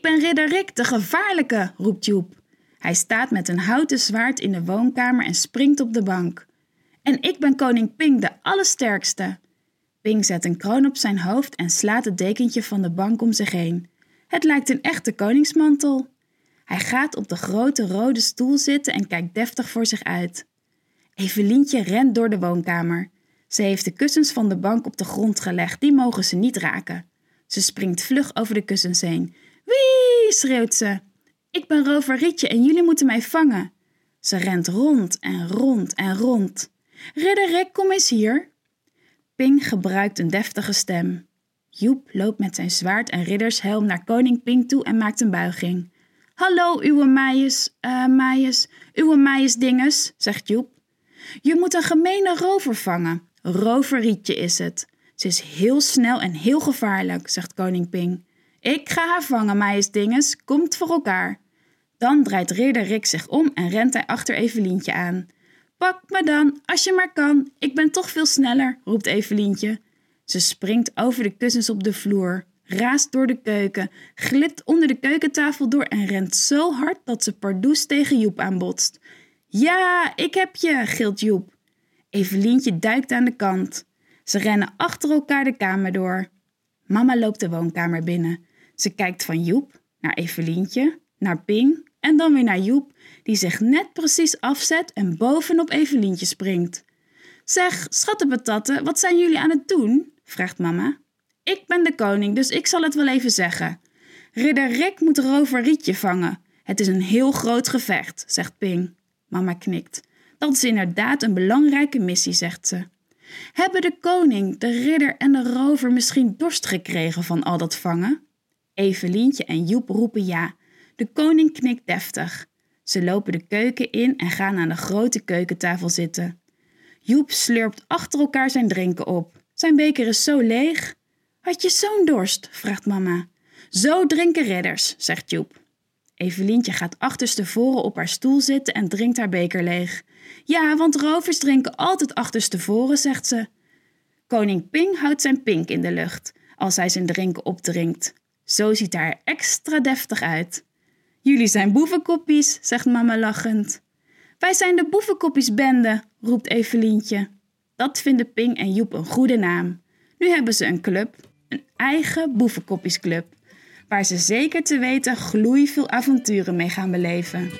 Ik ben ridder Rick, de gevaarlijke, roept Joep. Hij staat met een houten zwaard in de woonkamer en springt op de bank. En ik ben koning Ping, de allersterkste. Ping zet een kroon op zijn hoofd en slaat het dekentje van de bank om zich heen. Het lijkt een echte koningsmantel. Hij gaat op de grote rode stoel zitten en kijkt deftig voor zich uit. Evelientje rent door de woonkamer. Ze heeft de kussens van de bank op de grond gelegd, die mogen ze niet raken. Ze springt vlug over de kussens heen. Wee, schreeuwt ze. Ik ben rover Rietje en jullie moeten mij vangen. Ze rent rond en rond en rond. Ridder Rick, kom eens hier. Ping gebruikt een deftige stem. Joep loopt met zijn zwaard en riddershelm naar koning Ping toe en maakt een buiging. Hallo, uwe maaies, uh, maaies, uwe zegt Joep. Je moet een gemene rover vangen. Rover Rietje is het. Ze is heel snel en heel gevaarlijk, zegt koning Ping. Ik ga haar vangen, maaies dinges, komt voor elkaar. Dan draait ridder Rick zich om en rent hij achter Evelientje aan. Pak me dan, als je maar kan. Ik ben toch veel sneller, roept Evelientje. Ze springt over de kussens op de vloer, raast door de keuken, glipt onder de keukentafel door en rent zo hard dat ze pardoes tegen Joep aanbotst. Ja, ik heb je, gilt Joep. Evelientje duikt aan de kant. Ze rennen achter elkaar de kamer door. Mama loopt de woonkamer binnen. Ze kijkt van Joep naar Evelientje, naar Ping en dan weer naar Joep, die zich net precies afzet en bovenop Evelientje springt. Zeg, schattenpatatten, wat zijn jullie aan het doen? vraagt mama. Ik ben de koning, dus ik zal het wel even zeggen. Ridder Rick moet rover Rietje vangen. Het is een heel groot gevecht, zegt Ping. Mama knikt. Dat is inderdaad een belangrijke missie, zegt ze. Hebben de koning, de ridder en de rover misschien dorst gekregen van al dat vangen? Evelientje en Joep roepen ja. De koning knikt deftig. Ze lopen de keuken in en gaan aan de grote keukentafel zitten. Joep slurpt achter elkaar zijn drinken op. Zijn beker is zo leeg. Had je zo'n dorst? vraagt mama. Zo drinken ridders, zegt Joep. Evelientje gaat achterstevoren op haar stoel zitten en drinkt haar beker leeg. Ja, want rovers drinken altijd achterstevoren, zegt ze. Koning Ping houdt zijn pink in de lucht als hij zijn drinken opdrinkt. Zo ziet er extra deftig uit. Jullie zijn boevenkoppies, zegt mama lachend. Wij zijn de boevenkoppiesbende, roept Evelientje. Dat vinden Ping en Joep een goede naam. Nu hebben ze een club, een eigen boevenkoppiesclub, waar ze zeker te weten gloeiveel avonturen mee gaan beleven.